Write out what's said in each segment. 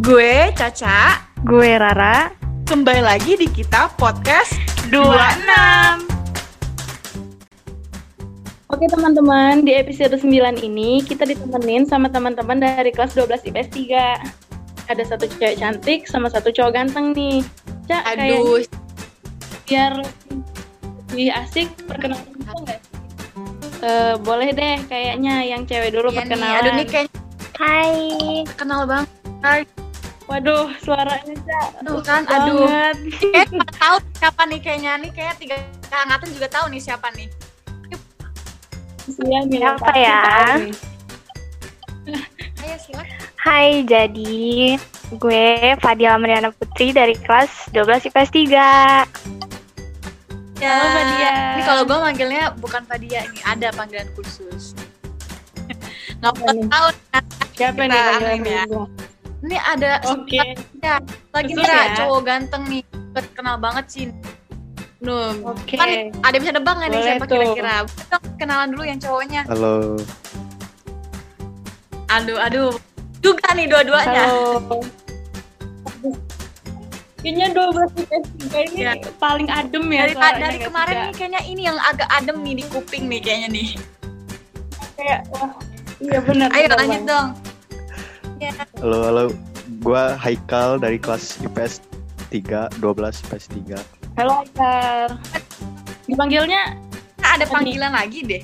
Gue Caca, Gue Rara. kembali lagi di kita podcast 26. Oke teman-teman, di episode 9 ini kita ditemenin sama teman-teman dari kelas 12 IPS 3. Ada satu cewek cantik sama satu cowok ganteng nih. Cak, kayak Aduh, biar lebih asik perkenalan kita nggak? Eh, boleh deh kayaknya yang cewek dulu iya nih, perkenalan. aduh nih kayak Hai. kenal banget. Hai. Waduh, suaranya Cak. Aduh kan, aduh. Banget. Kayak pada tahu siapa nih kayaknya nih kayak tiga angkatan juga tahu nih siapa nih. Iya, nih, Siapa pasti ya? Ayo silakan. Hai, jadi gue Fadila Mariana Putri dari kelas 12 IPS 3. Ya. Halo, Fadia. Ini kalau gue manggilnya bukan Fadia nih, ada panggilan khusus. Nggak perlu tahu Siapa nih panggilan ini ya. Ini ada Oke. ya, lagi Khusus ya? cowok ganteng nih, kenal banget sih. Nuh, Oke. Kan nih, ada yang bisa nebak nggak nih siapa kira-kira? Kita kenalan dulu yang cowoknya. Halo, Aduh, aduh. Juga nih dua-duanya. Halo. Kayaknya 12 IPS 3 ini Ya. paling adem ya Dari, suaranya dari kemarin nih kayaknya ini yang agak adem nih di kuping nih kayaknya nih. Kayak, wah, iya benar. Ayo benar lanjut banget. dong. Ya. halo, halo. Gua Haikal dari kelas IPS 3, 12 IPS 3. Halo Aikar. Dipanggilnya Nah, ada panggilan lagi deh.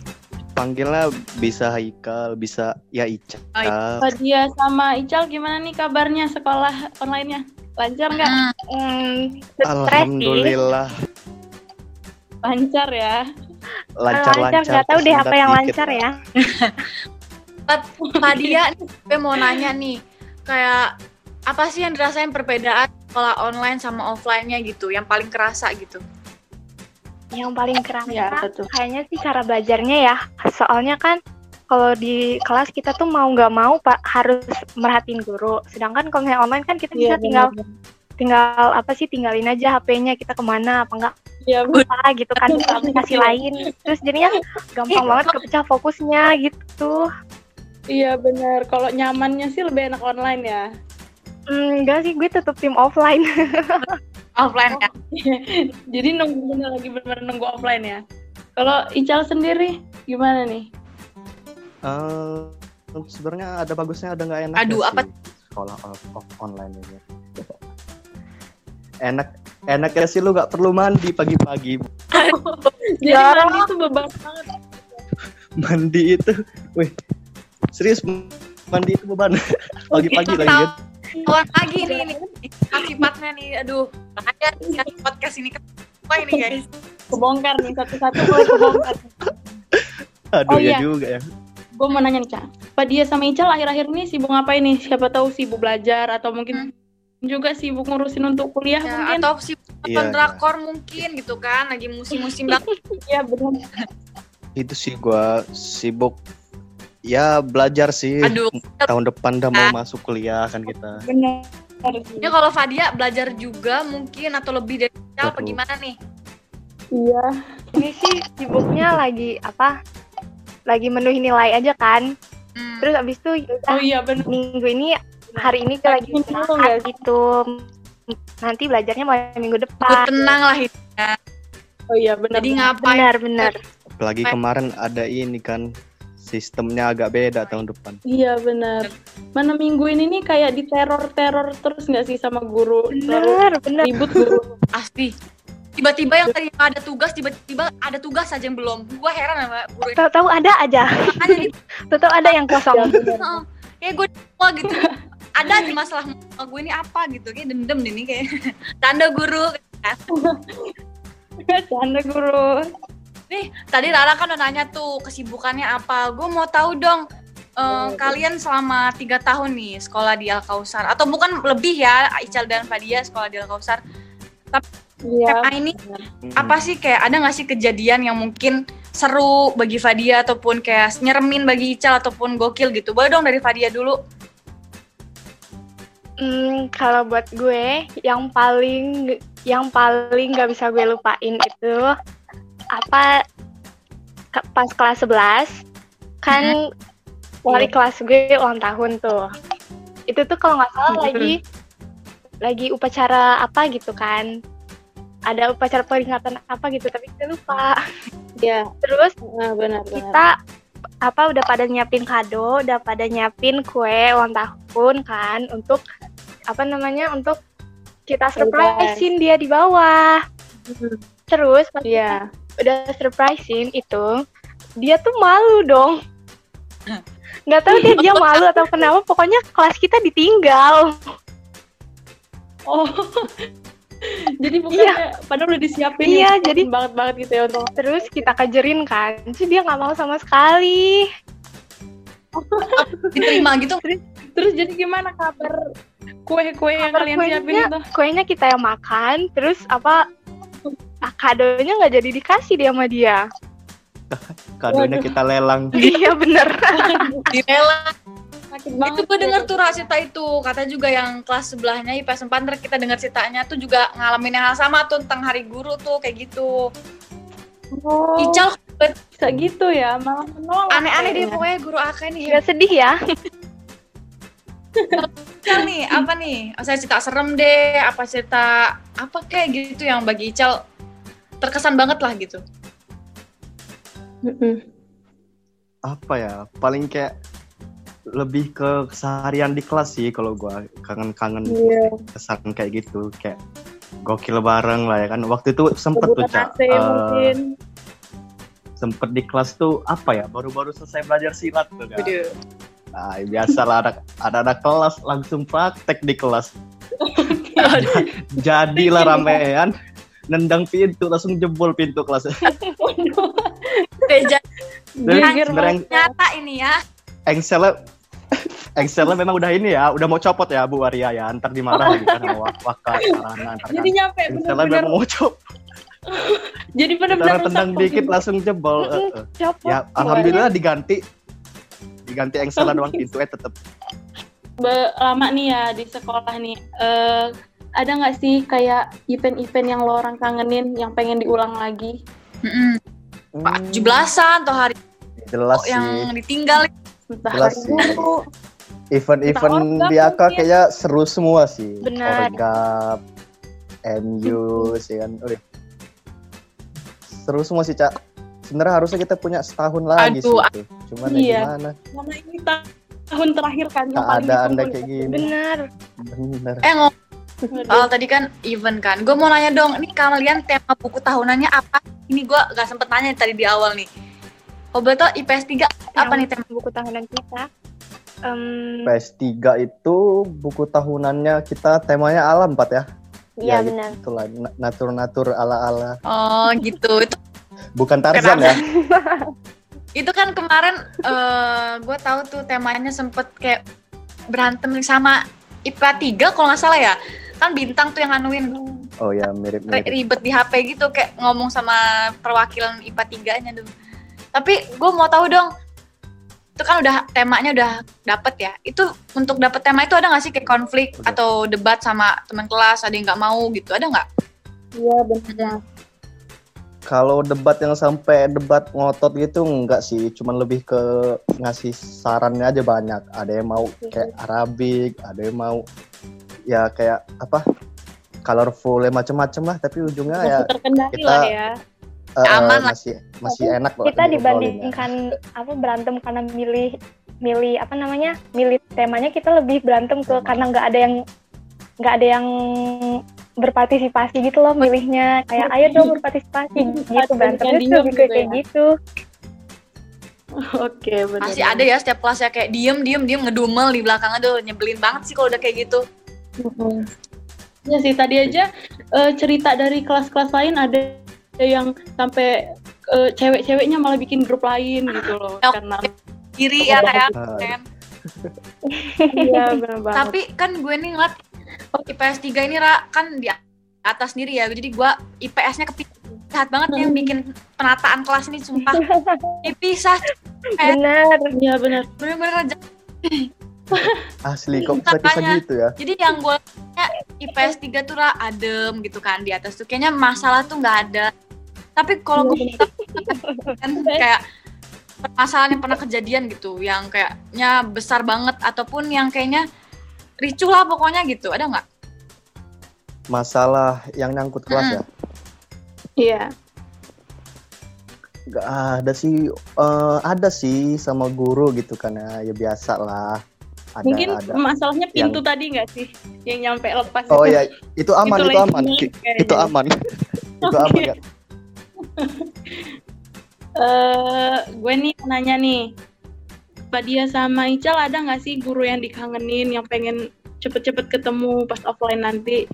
Panggilnya bisa Haikal, bisa ya Ica. Oh, Fadia sama Ical gimana nih kabarnya sekolah online-nya? Lancar nggak? Hmm, Hmm. Alhamdulillah Lancar ya. Lancar-lancar. Nggak tahu deh apa yang lancar Pak. ya. Fadia, nih, gue mau nanya nih, kayak apa sih yang dirasain perbedaan sekolah online sama offline-nya gitu, yang paling kerasa gitu? Yang paling kerasa Ya, tuh? kayaknya sih cara belajarnya ya. Soalnya kan kalau di kelas kita tuh mau nggak mau pak harus merhatiin guru. Sedangkan kalau misalnya online kan kita bisa Iya, tinggal tinggal apa sih tinggalin aja HP-nya kita ke mana apa enggak Iya, benar. apa gitu kan aplikasi lain. Terus jadinya gampang banget kepecah fokusnya gitu. Iya benar. Kalau nyamannya sih lebih enak online ya. Hmm, enggak sih gue tetap tim offline. Offline ya? Jadi nunggu bener lagi benar nunggu offline ya. Kalau Ical sendiri gimana nih? Eh, sebenarnya ada bagusnya, ada nggak enak. Aduh, apa- Sekolah off, off online ini. Enak, enaknya sih lu nggak perlu mandi pagi-pagi. Jadi Ya. mandi itu beban banget. Mandi itu, wih, serius mandi itu beban. Pagi-pagi lagi kan. Kawan lagi nih, nih. akibatnya nih, aduh, bahaya nih podcast ini apa ini guys? Kebongkar nih satu-satu mulai kebongkar. Aduh Oh, ya iya. juga ya. Gue mau nanya nih Cak. Pak dia sama Ical akhir-akhir ini sibuk ngapain nih? Siapa tahu sibuk belajar atau mungkin juga sibuk ngurusin untuk kuliah Ya, mungkin. atau si Iya, nonton drakor mungkin gitu kan, lagi musim-musim banget. Iya benar. Itu sih gua sibuk ya belajar sih. Aduh, Tahun depan udah mau masuk kuliah kan kita. Benar. ini kalau Fadia belajar juga mungkin atau lebih dari kita apa gimana nih? Iya. Ini sih sibuknya lagi apa? Lagi menuhi nilai aja kan. Hmm. Terus abis itu ya Oh iya benar. minggu ini hari ini gue lagi istirahat nggak sih? gitu. Nanti belajarnya mulai minggu depan. tenang lah hidupnya. Oh iya benar. Jadi ngapain? Benar benar. Apalagi kemarin ada ini kan sistemnya agak beda tahun depan. Iya benar. Mana minggu ini nih kayak diteror-teror terus nggak sih sama guru? Benar benar. ribut guru. Pasti. Tiba-tiba yang tadi ada tugas, tiba-tiba ada tugas aja yang belum. Gua heran sama guru. Tahu-tahu ada aja. Tahu-tahu ada yang kosong. Kayak gue wah gitu. Ada aja masalah gue ini apa gitu. Kayak dendam nih kayak. Tanda guru. Canda guru. Nih, tadi Rara kan udah nanya tuh kesibukannya apa. Gue mau tahu dong. eh, kalian selama tiga tahun nih sekolah di Al Kausar atau bukan lebih ya Ical dan Fadia sekolah di Al Kausar Iya. SMA ini apa sih kayak ada nggak sih kejadian yang mungkin seru bagi Fadia ataupun kayak nyeremin bagi Ical ataupun gokil gitu boleh dong dari Fadia dulu Hmm, kalau buat gue yang paling yang paling nggak bisa gue lupain itu apa ke- pas kelas 11 kan wali kelas gue ulang tahun tuh. itu tuh kalau nggak salah lagi lagi upacara apa gitu kan. Ada upacara peringatan apa gitu tapi kita lupa. Ya terus nah, benar benar. kita apa udah pada nyiapin kado udah pada nyiapin kue ulang tahun kan untuk apa namanya untuk kita surprisein dia di bawah terus pas Iya. udah surprisein itu dia tuh malu dong nggak tahu dia dia malu atau kenapa pokoknya kelas kita ditinggal Oh. jadi bukannya padahal udah disiapin Iya, nih, jadi- banget banget gitu ya untuk terus kita kejerin kan sih dia nggak mau sama sekali Diterima gitu. terus jadi gimana kabar kue-kue yang Kabar kalian kuenya- siapin itu? kuenya kita yang makan terus apa ah, kadonya nggak jadi dikasih dia sama dia Kadonya kita lelang. iya bener. Sakit Itu gue denger tuh cerita itu. Kata juga yang kelas sebelahnya IPS 4 ntar kita dengar ceritanya tuh juga ngalamin yang hal sama tuh tentang hari guru tuh kayak gitu. Oh, Ical bisa gitu ya, malah menolak. aneh-aneh deh pokoknya guru AK ini nggak sedih ya Ical nih, apa nih? Saya cerita serem deh, apa cerita apa kayak gitu yang bagi Ical terkesan banget lah gitu. Apa ya? Paling kayak lebih ke keseharian di kelas sih kalau gua kangen-kangen Iya. kesan kayak gitu kayak gokil bareng lah ya kan waktu itu sempet tuh Rebutan cak AC mungkin. sempet di kelas tuh apa ya baru-baru selesai belajar silat tuh kan. Nah biasa lah ada ada ada kelas langsung praktek di kelas jadilah ramean nendang pintu langsung jebol pintu kelas Beja sebenarnya nyata ini ya. Excelnya Excelnya memang udah ini ya, udah mau copot ya Bu Arya ya, ntar dimarah lagi kan sama Wak- Waka Sarana ntar kan. Jadi nyampe Excelnya bener-bener. memang mau copot, Jadi bener-bener karena tendang dikit langsung jebol. Copot Ya, alhamdulillah diganti. Diganti Excelnya doang pintu eh tetep. Be- lama nih ya di sekolah nih. Eh, ada nggak sih kayak event-event yang lo orang kangenin yang pengen diulang lagi? Mm-mm. Pak, 17-an atau hari Jelas yang sih. ditinggal Entah Jelas hari sih. guru. Event-event di AK mungkin. kayaknya seru semua sih. Benar. Orgap, MU sih kan. Udah. Seru semua sih, Cak. Sebenarnya harusnya kita punya setahun lagi Aduh, sih itu. Cuman ya iya. gimana? Karena ini ta- tahun terakhir kan yang paling Keadaan ditunggu. kayak gini. bener Bener. Eh ngomong Aduh. soal tadi kan event kan. Gue mau nanya dong, ini kalian tema buku tahunannya apa? Ini gue gak sempet nanya tadi di awal nih. Oh betul IPS 3 apa Yang nih tema? buku tahunan kita Em, PS3 itu buku tahunannya kita temanya alam, Pat ya. iya Ya, benar Itulah na- natur-natur ala-ala. Oh gitu. Itu Bukan Tarzan ya. itu kan kemarin eh gue tahu tuh temanya sempet kayak berantem sama IPA 3 kalau nggak salah ya. Kan bintang tuh yang anuin Oh ya, ri- mirip-mirip. ribet di HP gitu kayak ngomong sama perwakilan IPA 3-nya dulu. Tapi gue mau tahu dong, itu kan udah temanya udah dapet ya. Itu untuk dapet tema itu ada nggak sih kayak konflik Udah. atau debat sama teman kelas, ada yang nggak mau gitu, ada nggak? Iya benar. Kalau debat yang sampai debat ngotot gitu enggak sih, cuman lebih ke ngasih sarannya aja banyak. Ada yang mau kayak Arabik, ada yang mau ya kayak apa? colorful ya macem-macem lah, tapi ujungnya ya Masih terkendali kita- lah ya. eh, Aman lah. masih masih enak lah kita ya. dibandingkan apa berantem karena milih milih apa namanya milih temanya kita lebih berantem ke karena nggak ada yang nggak ada yang berpartisipasi gitu loh milihnya kayak ayo dong berpartisipasi gitu berantemnya diem tuh gitu kayak ya. gitu Oke benar. Masih ada ya setiap kelas ya kayak diem diem diem ngedumel di belakang aduh nyebelin banget sih kalau udah kayak gitu. Mm-mm. Ya sih tadi aja eh, cerita dari kelas-kelas lain ada yang sampai eh, cewek-ceweknya malah bikin grup lain gitu loh Ya, karena Kiri ya kayak iya benar banget. Tapi kan gue nih ngeliat oh, IPS 3 ini Ra, kan di atas sendiri ya. Jadi gue IPS-nya kepisah Jahat banget nih yang bikin penataan kelas ini sumpah. Dipisah. benar Iya benar. Bener-bener aja. asli kok bisa bisa gitu ya. Jadi yang gue IPS 3 tuh Ra, adem gitu kan di atas tuh. Kayaknya masalah tuh nggak ada. Tapi kalau gue kan kayak permasalahan yang pernah kejadian gitu, yang kayaknya besar banget ataupun yang kayaknya ricuh lah pokoknya gitu ada nggak Masalah yang nyangkut kelas ya? Iya. Gak ada sih, eh, ada sih sama guru gitu kan ya, ya biasa lah. Ada, Mungkin ada. masalahnya pintu tadi nggak sih yang nyampe lepas Oh itu. ya, itu aman, itu, lagi aman, kayaknya. itu aman, itu aman ya. Eh, gue nih nanya nih, Pak Dia sama Ical ada nggak sih guru yang dikangenin, yang pengen cepet-cepet ketemu pas offline nanti?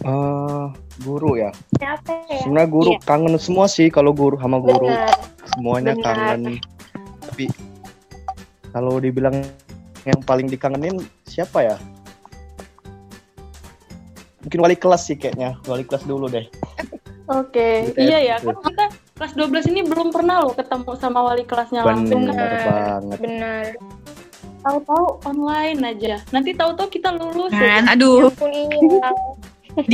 Eh, guru ya. Siapa ya? Sebenarnya guru Iya. kangen semua sih kalau guru sama guru Benar. semuanya benar. kangen. Tapi kalau dibilang yang paling dikangenin siapa ya? Mungkin wali kelas sih kayaknya, wali kelas dulu deh. Oke, ya, iya ya. gitu. Kan kita kelas 12 ini belum pernah loh ketemu sama wali kelasnya langsung. Bener. banget. Benar. Tahu-tahu online aja. Nanti tahu-tahu kita lulus. kan aja. Ya aduh iya.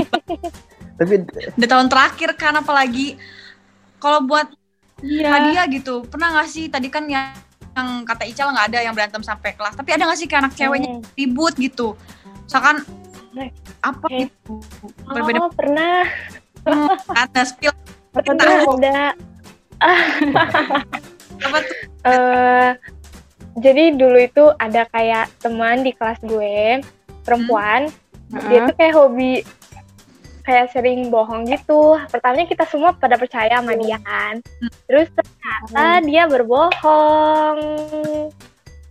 Tapi udah tahun terakhir kan apalagi kalau buat Iya. hadiah gitu pernah nggak sih tadi kan yang, yang kata Ical nggak ada yang berantem sampai kelas tapi ada nggak sih kayak anak ceweknya Hmm. ribut gitu misalkan apa gitu berbeda Oh, pernah. ada spill Pernah ada. apa tuh? Eh jadi dulu itu ada kayak teman di kelas gue perempuan. Dia Heeh. tuh kayak hobi kayak sering bohong gitu. Pertamanya kita semua pada percaya sama dia kan. Terus ternyata dia berbohong.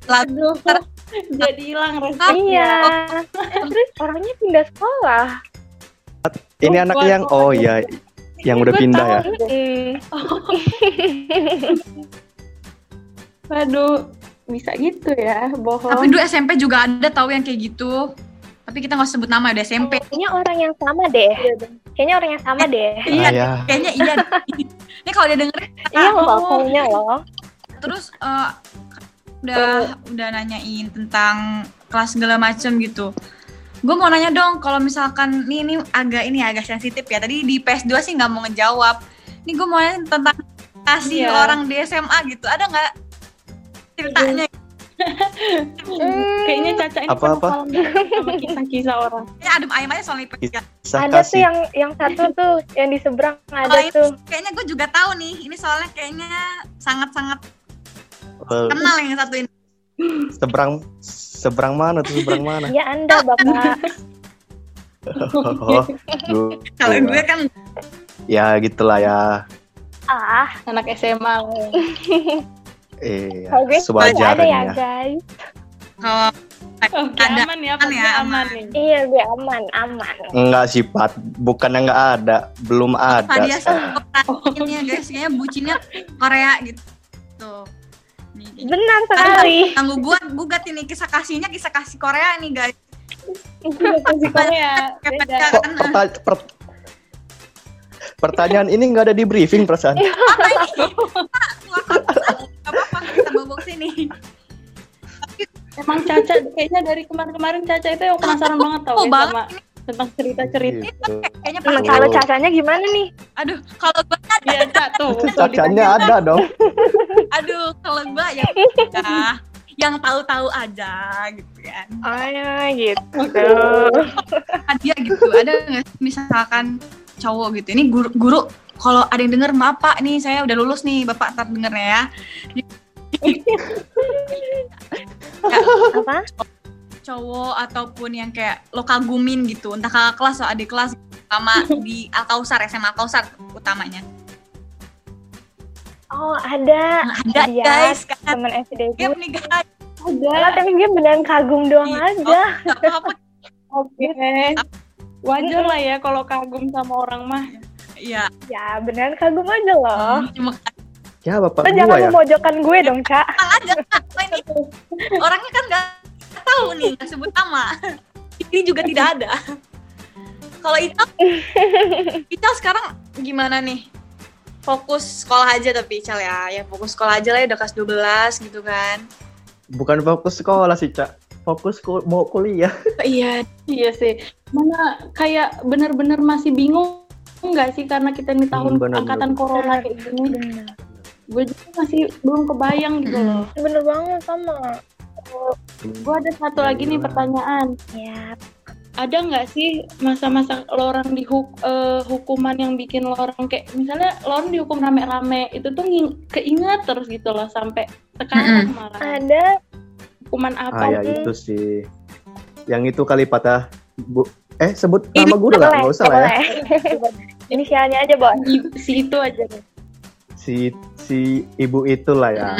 Lalu Aduh, jadi hilang resepnya. iya terus orangnya pindah sekolah. Ini Oh, anak yang oh ya, yang udah pindah ya. tahu. Mm. Aduh, bisa gitu ya, bohong. tapi dulu SMP juga ada tahu yang kayak gitu tapi kita nggak sebut nama udah SMP kayaknya orang yang sama deh kayaknya orang yang sama deh iya Ah, ya. kayaknya iya ini kalau dia dengerin iya oh. loh kayaknya loh terus eh, udah udah nanyain tentang kelas segala macem gitu gue mau nanya dong kalau misalkan nih ini agak ini agak sensitif ya. Tadi di PS2 sih nggak mau ngejawab. Nih gue mau nanya tentang kasih Iya. orang di SMA gitu. Ada nggak ceritanya? Kayaknya Caca ini banget sama kisah-kisah orang. ya adem ayam aja soal IPS Bisa ada tuh kasih. yang yang satu tuh yang di seberang ada Kalau ini tuh. kayaknya gue juga tahu nih. Ini soalnya kayaknya sangat-sangat Eh, kenal yang satu ini seberang seberang mana tuh seberang mana? ya anda bapak Oh, du- kalau Iya. gue kan ya gitulah ya. ah Anak SMA. Kalau gue nggak ada ya sewajarnya. guys kalau Oke, Ada. aman ya, Aman ya, aman aman. nih. iya gue aman aman Enggak sih, Pat. Bukannya enggak ada, belum ada. Perhatiin ya guys kayaknya bucinnya Korea gitu benar sekali Tangguh gugat gugat ini kisah kasihnya kisah kasih Korea nih guys. Kasih Korea. Beda. Kayak Kok perta- per- pertanyaan ini nggak ada di briefing perasaan? apa ini? Kotak. Gak apa-apa kita bawa sini. Emang Caca kayaknya dari kemarin-kemarin Caca itu yang penasaran banget tau Oh, ya banget sama tentang cerita-cerita. Gitu. Kayaknya pas kalau cacanya gimana nih aduh kalau gue Iya, Cak tuh. tuh, Cacanya ada dong. aduh kalau gue ya udah yang tahu-tahu aja gitu kan. oh ya gitu Hadiah gitu. Ada nggak misalkan cowok gitu. Ini guru, guru kalau ada yang denger maaf Pak nih saya udah lulus nih Bapak ntar dengernya ya. apa cowok ataupun yang kayak lo kagumin gitu entah kakak kelas atau adik kelas sama di Alkausar SMA Alkausar utamanya oh ada Nah, ada Iya. guys kan teman SD game gue nih guys Enggak, tapi dia beneran kagum doang Iya. aja Gak apa-apa Oke. Wajar lah ya kalau kagum sama orang mah. iya ya beneran kagum aja loh cuma Ya bapak Lo jangan ya. memojokkan gue dong, Cak. aja ini orangnya kan nggak tahu nih nggak sebut nama ini juga tidak ada kalau Ical Ical sekarang gimana nih fokus sekolah aja tapi Ical ya ya fokus sekolah aja lah ya udah kelas 12 gitu kan Bukan fokus sekolah sih, Cak. Fokus ku- mau kuliah. iya Iya sih. Mana kayak bener-bener masih bingung nggak sih karena kita ini tahun Hmm, bener, angkatan corona kayak gini. Bener. Gue juga masih belum kebayang gitu loh. Bener banget sama. Gue ada satu lagi nih pertanyaan. Ya, Ada nggak sih masa-masa lo orang di huk- eh, hukuman yang bikin lo orang kayak misalnya lo orang dihukum rame-rame itu tuh nging- keinget terus gitu loh sampai sekarang malah. ada Hukuman Ah apa? ya itu sih. Yang itu kali patah. Bu, eh sebut Ini nama guru lah, nggak usah lah ya. Inisialnya aja, Bon. I- Si itu aja deh. Si si ibu itulah ya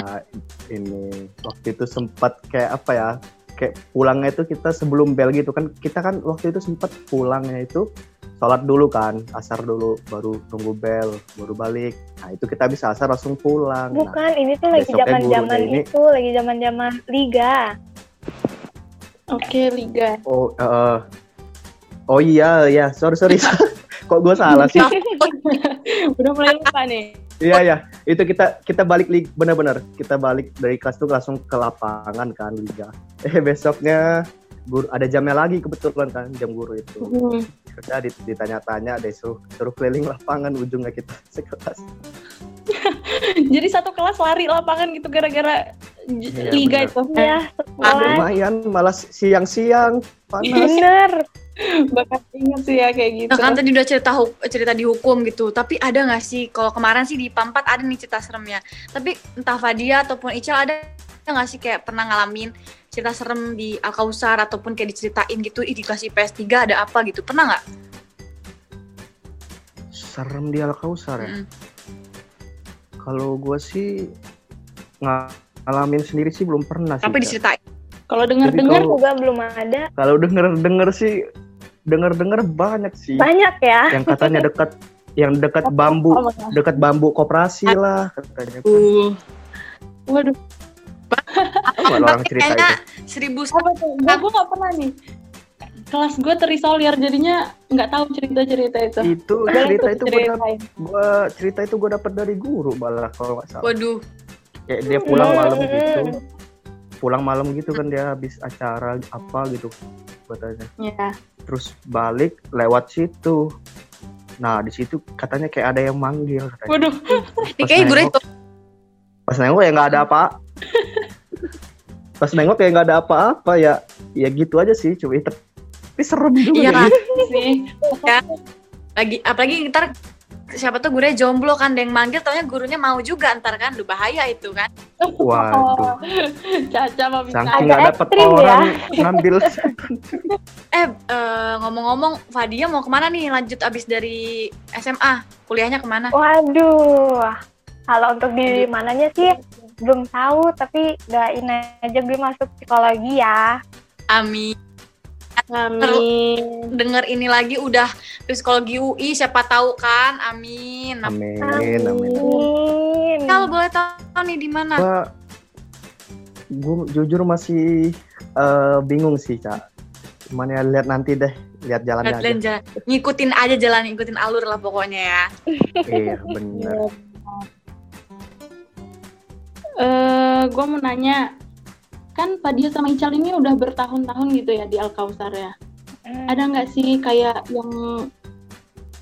ini waktu itu sempat kayak apa ya? Kayak pulangnya itu kita sebelum bel gitu kan kita kan waktu itu sempat pulangnya itu sholat dulu kan asar dulu baru tunggu bel baru balik nah itu kita bisa asar langsung pulang nah, Bukan, ini tuh lagi gurunya ini- itu, lagi zaman-zaman liga. Oke, Liga. oh eh, oh iya ya sorry sorry kok gue salah sih Udah mulai lupa nih. Iya ya, itu kita kita balik lig benar-benar kita balik dari kelas tuh langsung ke lapangan kan liga. Eh besoknya guru ada jamnya lagi kebetulan kan jam guru itu. Udah dit- ditanya-tanya deh suruh suruh keliling lapangan ujungnya kita sekelas. Jadi satu kelas lari lapangan gitu gara-gara Iya, Liga bener. itu. Iya. Lumayan malah siang-siang panas. Bener. Bakat inget sih ya kayak gitu. Nah, kan tadi udah cerita cerita dihukum gitu. Tapi ada nggak sih kalau kemarin sih di Pampat ada nih cerita seremnya. Tapi entah Fadia ataupun Ical ada nggak sih kayak pernah ngalamin cerita serem di Al Kausar ataupun kayak diceritain gitu ih di kelas IPS 3 ada apa gitu. Pernah nggak? Serem di Alkausar ya. Mm-mm. Kalau gue sih ngalamin sendiri sih belum pernah sih. Tapi diceritain. Kalau dengar-dengar Juga belum ada. Kalau denger-denger sih denger-denger banyak sih. Banyak ya. yang katanya dekat yang dekat bambu dekat bambu koperasi lah katanya Uh. Waduh, nggak orang cerita Kayaknya itu seribu apa tuh? Gue gue nggak pernah nih. Kelas gue terisolir jadinya nggak tahu cerita-cerita itu. itu cerita itu gue gua cerita itu gue dapat dari guru malah kalau nggak salah Waduh. kayak dia pulang malam Hmm. gitu pulang malam gitu kan dia habis acara apa gitu katanya Ya. terus balik lewat situ. Nah di situ katanya kayak ada yang manggil katanya. Waduh, kayak gue nengok- itu. pas nengok ya nggak ada apa. Pas nengok ya nggak ada apa-apa ya ya gitu aja sih cuma tapi serem juga Iya sih. Lagi apalagi ntar siapa tuh gurunya jomblo kan ada yang manggil taunya gurunya mau juga ntar kan lu bahaya itu kan waduh Caca mau bisa. saking Agak nggak dapet ekstrim ya. orang ngambil eh eh, ngomong-ngomong Fadia mau ke mana nih lanjut abis dari SMA kuliahnya ke mana Waduh. Kalau untuk di mananya sih belum tahu, tapi doain aja gue masuk psikologi ya. Amin Amin. denger ini lagi udah psikologi UI siapa tahu kan? Amin. Amin amin. Amin. kalau boleh tahu nih di mana? Gua gua jujur masih eh, bingung sih cak cuman ya lihat nanti deh lihat jalannya aja Jalan jalan. Ngikutin aja jalan ngikutin alur lah pokoknya ya. Iya bener Eh, gue mau nanya, kan Fadia sama Ical ini udah bertahun-tahun gitu ya di Alkausar ya. Hmm. Ada nggak sih kayak yang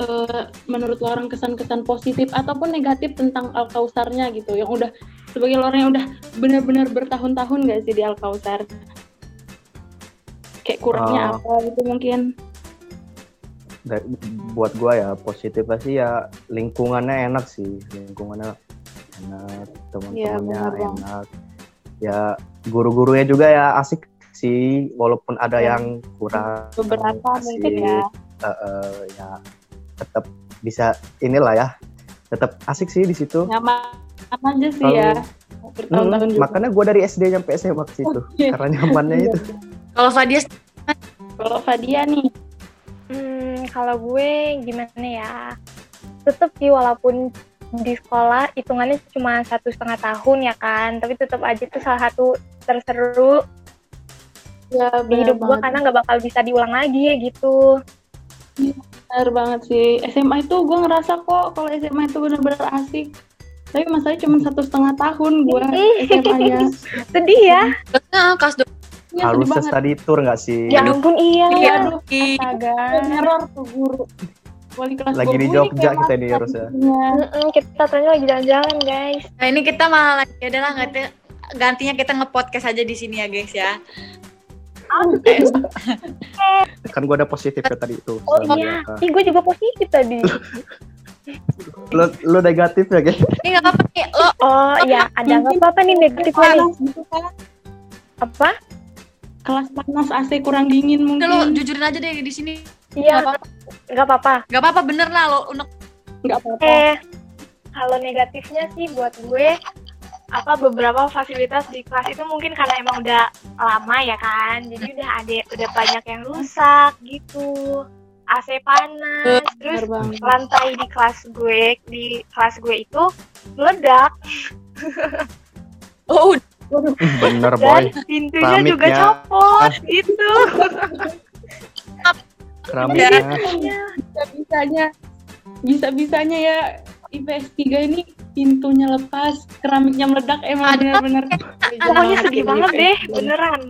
eh, menurut lo orang kesan-kesan positif ataupun negatif tentang Alkausarnya gitu, yang udah sebagai orang yang udah benar-benar bertahun-tahun nggak sih di Alkausar? Kayak kurangnya Oh. apa gitu mungkin? Dari- buat gua ya positifnya sih ya lingkungannya enak sih lingkungannya enak Iya, teman-temannya benar, Bang. enak ya guru-gurunya juga ya asik sih walaupun ada Ya. yang kurang Beberapa asik, mungkin ya. eh, eh, ya tetap bisa inilah ya tetap asik sih di situ Nyaman aja sih Kalau- ya. Hmm, Bertahun-tahun juga. makanya gua dari SD sampai SMA ke situ karena nyamannya itu kalau Fadia Kalau Fadia nih, Hmm, kalau gue gimana ya? Tetep sih walaupun di sekolah hitungannya cuma satu setengah tahun ya kan, tapi tetap aja itu salah satu terseru ya di hidup gue karena nggak bakal bisa diulang lagi gitu. Benar banget sih. SMA itu gue ngerasa kok kalau SMA itu benar-benar asik. Tapi masalahnya cuma satu setengah tahun gue Ih. SMA-nya. Sedih ya? Nah, kelas dua Ya, banget. study tour nggak sih Ya ampun iya. Iya, Aduh, Ki. Astaga. Neror tuh guru. Wali kelas Lagi di "Bu, ini Jogja kita master harusnya." gitu-gitunya." Mm-mm, kita ternyata lagi jalan-jalan guys. Nah ini kita malah lagi ada lah nggak gantinya kita nge-podcast aja di sini ya guys ya. Kan gue ada positifnya tadi itu. Oh iya, Bianca. Ih, gue juga positif tadi. Lo, lo negatif ya, guys? Ini nggak apa-apa nih, lo Oh iya, ada nggak apa-apa nih negatifnya nih. Panas gitu kan. Apa? Kelas panas AC kurang dingin lo mungkin. jujurin aja deh di sini. Iya, Nggak apa-apa. nggak apa-apa. Gak apa-apa bener lah lo unek Nggak apa-apa. Eh, kalau negatifnya sih buat gue apa beberapa fasilitas di kelas itu mungkin karena emang udah lama ya kan jadi udah ada udah banyak yang rusak gitu AC panas terus lantai di kelas gue di kelas gue itu meledak Oh, Bener, dan boy. pintunya juga Keramiknya. copot gitu Keramiknya. bisa bisanya bisa bisanya ya IPS 3 ini pintunya lepas keramiknya meledak emang Ada- benar-benar pokoknya sedih banget deh beneran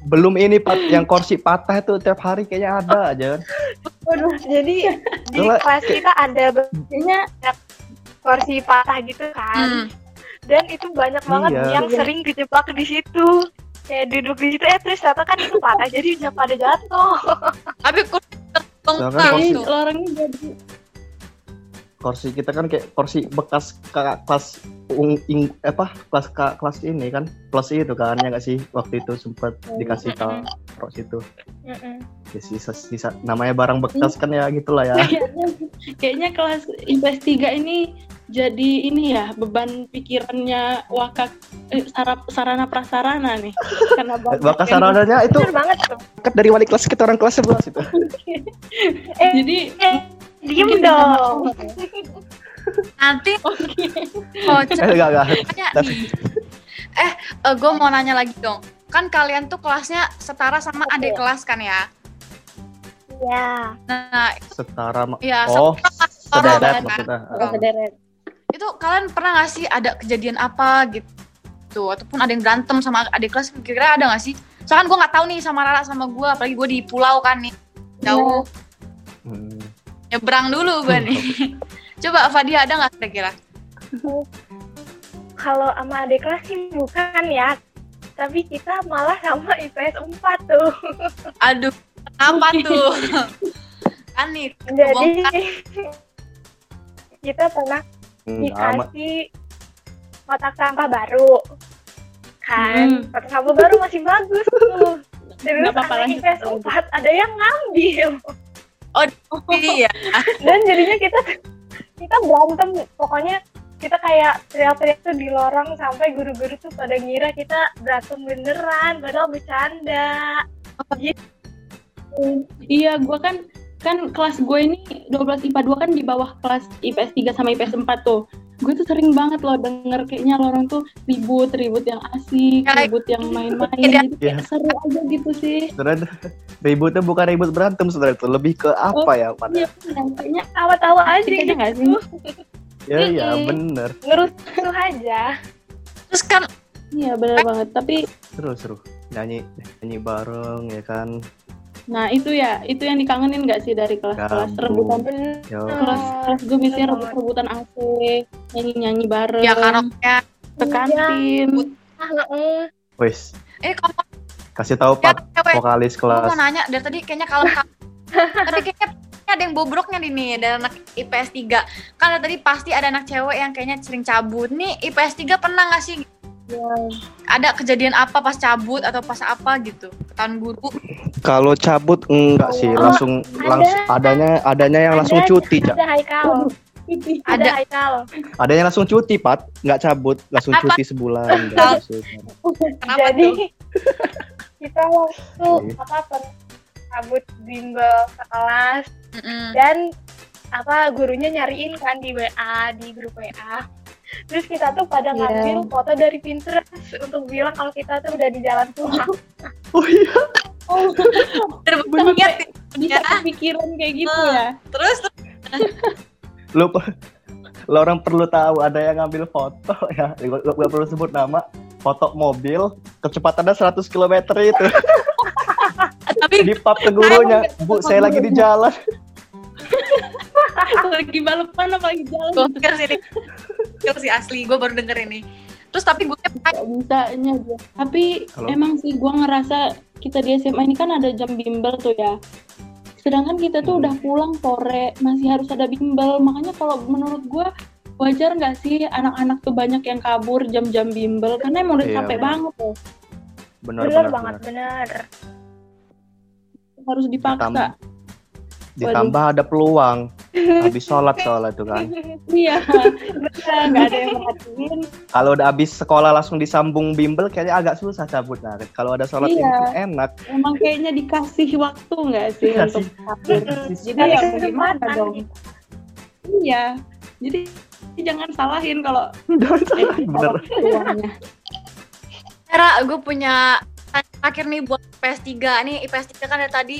Belum ini, Pat. Yang kursi patah itu tiap hari kayaknya ada aja. Waduh, jadi di kelas kita ada kayaknya kursi patah gitu kan hmm. dan itu banyak banget Iya. yang sering kejebak di situ kayak duduk di situ eh terus ternyata kan itu patah jadi udah pada jatuh tapi kok Soalnya tengkang tuh. orangnya jadi Kursi kita kan kayak kursi bekas kakak kelas ung, ing, apa kelas kak kelas ini kan plus itu kan ya nggak sih? Waktu itu sempat dikasih taruh situ Mm-mm. ya, sisa, sisa namanya barang bekas kan ya gitulah ya. Kayaknya kayaknya kelas IPS 3 ini jadi ini ya beban pikirannya wakak eh, sarap, sarana prasarana nih. Karena yang- sarananya itu banget tuh. dari wali kelas kita orang kelas 11 itu. Eh jadi eh, diem mungkin dong nanti oke oh, eh enggak enggak Tanya nih. Eh, gue mau nanya lagi dong. Kan kalian tuh kelasnya setara sama Oke. adik kelas kan ya? ya Nah, setara ya oh setara sederet kan. maksudnya sederet. Itu kalian pernah gak sih ada kejadian apa gitu? Ataupun ada yang berantem sama adik kelas? Kira-kira ada gak sih? Soalnya gue nggak tahu nih sama Rara sama gue, apalagi gue di pulau kan nih jauh. Hmm. Nyebrang dulu gue nih. Coba Fadia ada nggak kira-kira? kalau sama adik kelas sih bukan ya tapi kita malah sama IPS 4 tuh Aduh, apa tuh? kan nih, jadi kebongkar. kita pernah Hmm, dikasih kotak sampah baru kan Hmm. kotak sampah baru masih bagus tuh terus anak lanjut. IPS 4 ada yang ngambil iya. dan jadinya kita kita berantem. Pokoknya kita kayak teriak-teriak tuh di lorong sampai guru-guru tuh pada ngira kita berantem beneran padahal bercanda. Iya. Gue kan kan kelas gue ini 12 IPA 2 kan di bawah kelas IPS 3 sama IPS 4 tuh gue tuh sering banget loh denger kayaknya lo orang tuh ribut ribut yang asik ribut yang main-main. Iya. gitu kayak seru aja gitu sih. Sebenarnya ributnya bukan ribut berantem sebenarnya itu lebih ke apa ya pada iya kayaknya tawa-tawa aja asik aja gitu. nggak sih? Ya ya bener ngerusuh aja. Terus kan iya bener banget. Tapi seru seru. Nyanyi nyanyi bareng ya kan nah itu ya itu yang dikangenin nggak sih dari kelas-kelas rebutan? Bener. Yo. Kelas kelas gue biasanya Bener rebut rebutan AC nyanyi nyanyi bareng. Ya karaoke. ke kantin. Ah, heeh. wes Eh kamu kasih tahu ya cewek. vokalis Gue kelas. mau nanya dari tadi kayaknya kalau tapi kayaknya ada yang bobroknya di nih dari anak IPS 3 kan tadi pasti ada anak cewek yang kayaknya sering cabut. Nih IPS 3 pernah nggak sih ada kejadian apa pas cabut atau pas apa gitu? Ketahuan guru? Kalau cabut enggak sih. Oh, langsung ada. langsung adanya adanya yang langsung Ada- cuti cak. ada Haikal ada Ada. Haikal ada yang langsung cuti pat. Nggak cabut langsung Apa? cuti sebulan. Kenapa jadi tuh? kita waktu Iya. apa cabut bimbel ke kelas Mm-mm. dan apa gurunya nyariin kan di WA di grup WA terus kita tuh pada Iya. ngambil foto dari Pinterest untuk bilang kalau kita tuh udah di jalan pulang. Oh iya. Oh, ingat ya. bisa kepikiran kayak gitu ya. terus lu lo orang perlu tahu ada yang ngambil foto ya. Gua perlu sebut nama. Foto mobil kecepatannya 100 km itu. Tapi di pub ke gurunya bu saya lagi di jalan lagi balapan apa lagi jalan gokil sih ini gokil sih asli gue baru denger ini terus tapi gue Gak bisanya dia. Tapi Halo? emang sih gua ngerasa kita di SMA ini kan ada jam bimbel tuh ya. Sedangkan kita tuh Hmm. udah pulang sore, masih harus ada bimbel. Makanya kalau menurut gua wajar nggak sih anak-anak tuh banyak yang kabur jam-jam bimbel karena emang udah Iya, capek bener. banget tuh. benar bener benar banget bener Harus dipaksa. Ditam- ditambah ada peluang habis sholat soalnya itu kan Iya, nggak ada yang merhatiin. kalau udah habis sekolah langsung disambung bimbel kayaknya agak susah cabut nah kalau ada sholat Iya. kan enak Emang kayaknya dikasih waktu nggak sih Dikasih. untuk kabur? Jadi ya gimana dong? Iya, jadi jangan salahin kalau bener uangnya. Era, gue punya terakhir nih buat IPS 3 nih IPS 3 kan dari tadi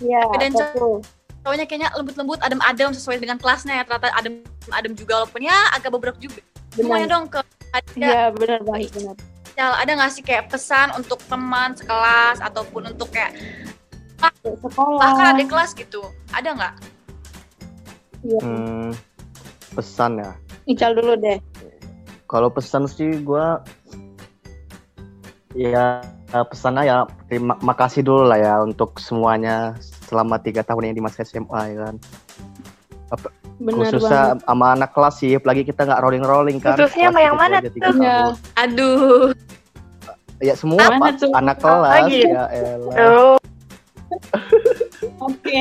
Iya, Dan betul. Cowoknya kayaknya lembut-lembut adem-adem sesuai dengan kelasnya ya ternyata adem-adem juga walaupun ya agak beberapa juga semuanya dong ke ada Iya, benar banget benar. Ada nggak sih kayak pesan untuk teman sekelas ataupun untuk kayak Sekolah. bahkan adik kelas gitu ada nggak Iya. Hmm, pesan ya Ical dulu deh. kalau pesan sih gua ya pesannya ya terima makasih dulu lah ya untuk semuanya selama tiga tahun ini di masa SMA ya kan Benar khususnya banget. sama anak kelas sih apalagi kita nggak rolling rolling kan Khususnya sama yang gitu mana tuh? Tahun. aduh ya semua tuh? anak Oh, kelas gitu. ya elah Tuh. Oke.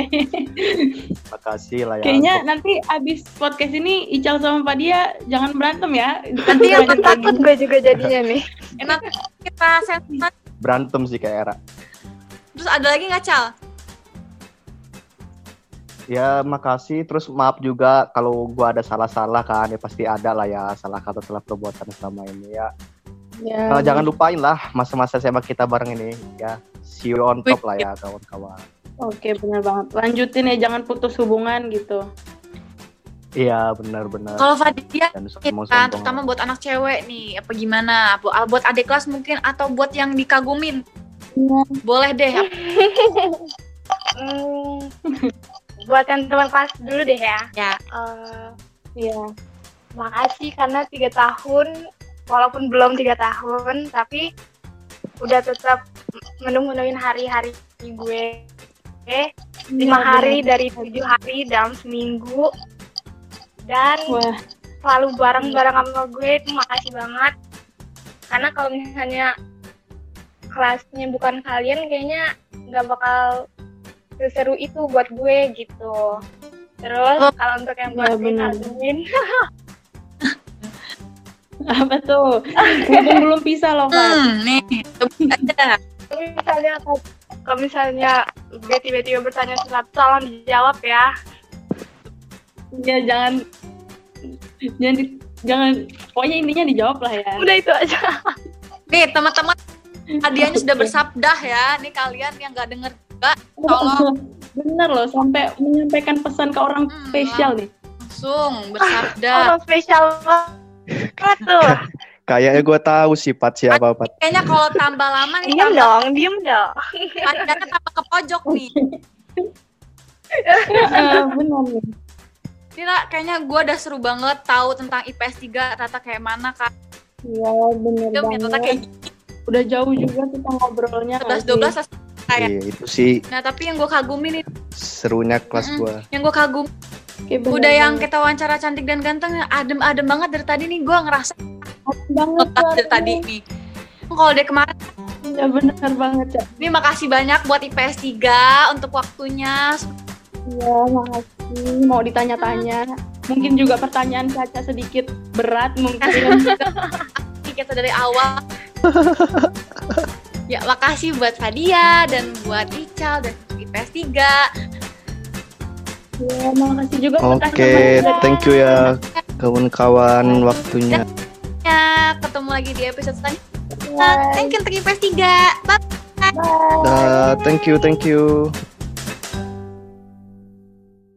makasih lah ya Kayaknya untuk- nanti abis podcast ini Ical sama Pak Dia jangan berantem ya. Nanti aku aku takut gue juga jadinya nih. enak kita set berantem sih kayak era terus ada lagi nggak cal ya makasih. Terus maaf juga kalau gua ada salah-salah kan. Ya pasti ada lah ya salah kata salah perbuatan selama ini ya. Ya, Nah, jangan lupain lah masa-masa SMA kita bareng ini ya. See you on top lah ya kawan-kawan. Oke, benar banget. Lanjutin ya, jangan putus hubungan gitu. iya benar-benar. Kalau Fadia kan terutama buat anak cewek nih apa gimana? Bu- buat adik kelas mungkin atau buat yang dikagumin? Iya. boleh deh. Hmm, buat yang teman kelas dulu deh ya. ya Eh, Iya. makasih karena tiga tahun, walaupun belum tiga tahun, tapi udah tetap menung-menungin hari-hari gue. Eh, lima Iya, hari dari tujuh hari dalam seminggu. Dan Wah, selalu bareng-bareng sama gue itu makasih banget. Karena kalau misalnya kelasnya bukan kalian, kayaknya nggak bakal seseru itu buat gue gitu. Terus Oh. kalau untuk yang buat benar. dikagumin, apa tuh? Mumpung belum pisah loh, Kak. hmm, nih kalau misalnya kalau misalnya gue tiba-tiba bertanya sesuatu, tolong dijawab ya. Ya, jangan jangan di- jangan pokoknya intinya dijawab lah ya. Udah itu aja. nih teman-teman hadiahnya sudah bersabdah ya nih kalian yang nggak denger Mbak, tolong. Bener loh, sampai menyampaikan pesan ke orang hmm, spesial nih. Langsung bersabda. orang spesial banget tuh. Kayaknya gue tahu sifat siapa Pat. Kayaknya kalau tambah lama nih. Diem dong, diem dong. Padahal tambah ke pojok nih. Eh, Benar nih. Tira, kayaknya gue udah seru banget tahu tentang IPS 3 Tata kayak mana kak. Iya bener Jum, banget. Tata kayak gini. Udah jauh juga kita ngobrolnya. 11-12 kayak iya itu sih nah tapi yang gue kagumin nih serunya kelas Mm-mm. gua yang gue kagum Oke, bener udah yang kita wawancara cantik dan ganteng adem-adem banget dari tadi nih gue ngerasa banget dari tadi nih kalau dari kemarin Iya bener banget Cak. nih makasih banyak buat IPS 3 untuk waktunya Iya makasih mau ditanya-tanya. Mungkin juga pertanyaan Caca sedikit berat mungkin. Kita dari awal ya makasih buat Fadia dan buat Ical dan IPS 3 Iya makasih juga buat oke teman-teman. thank you ya kawan-kawan waktunya. ya ketemu lagi di episode selanjutnya. Bye. thank you untuk IPS 3 bye. Bye. Dah, thank you thank you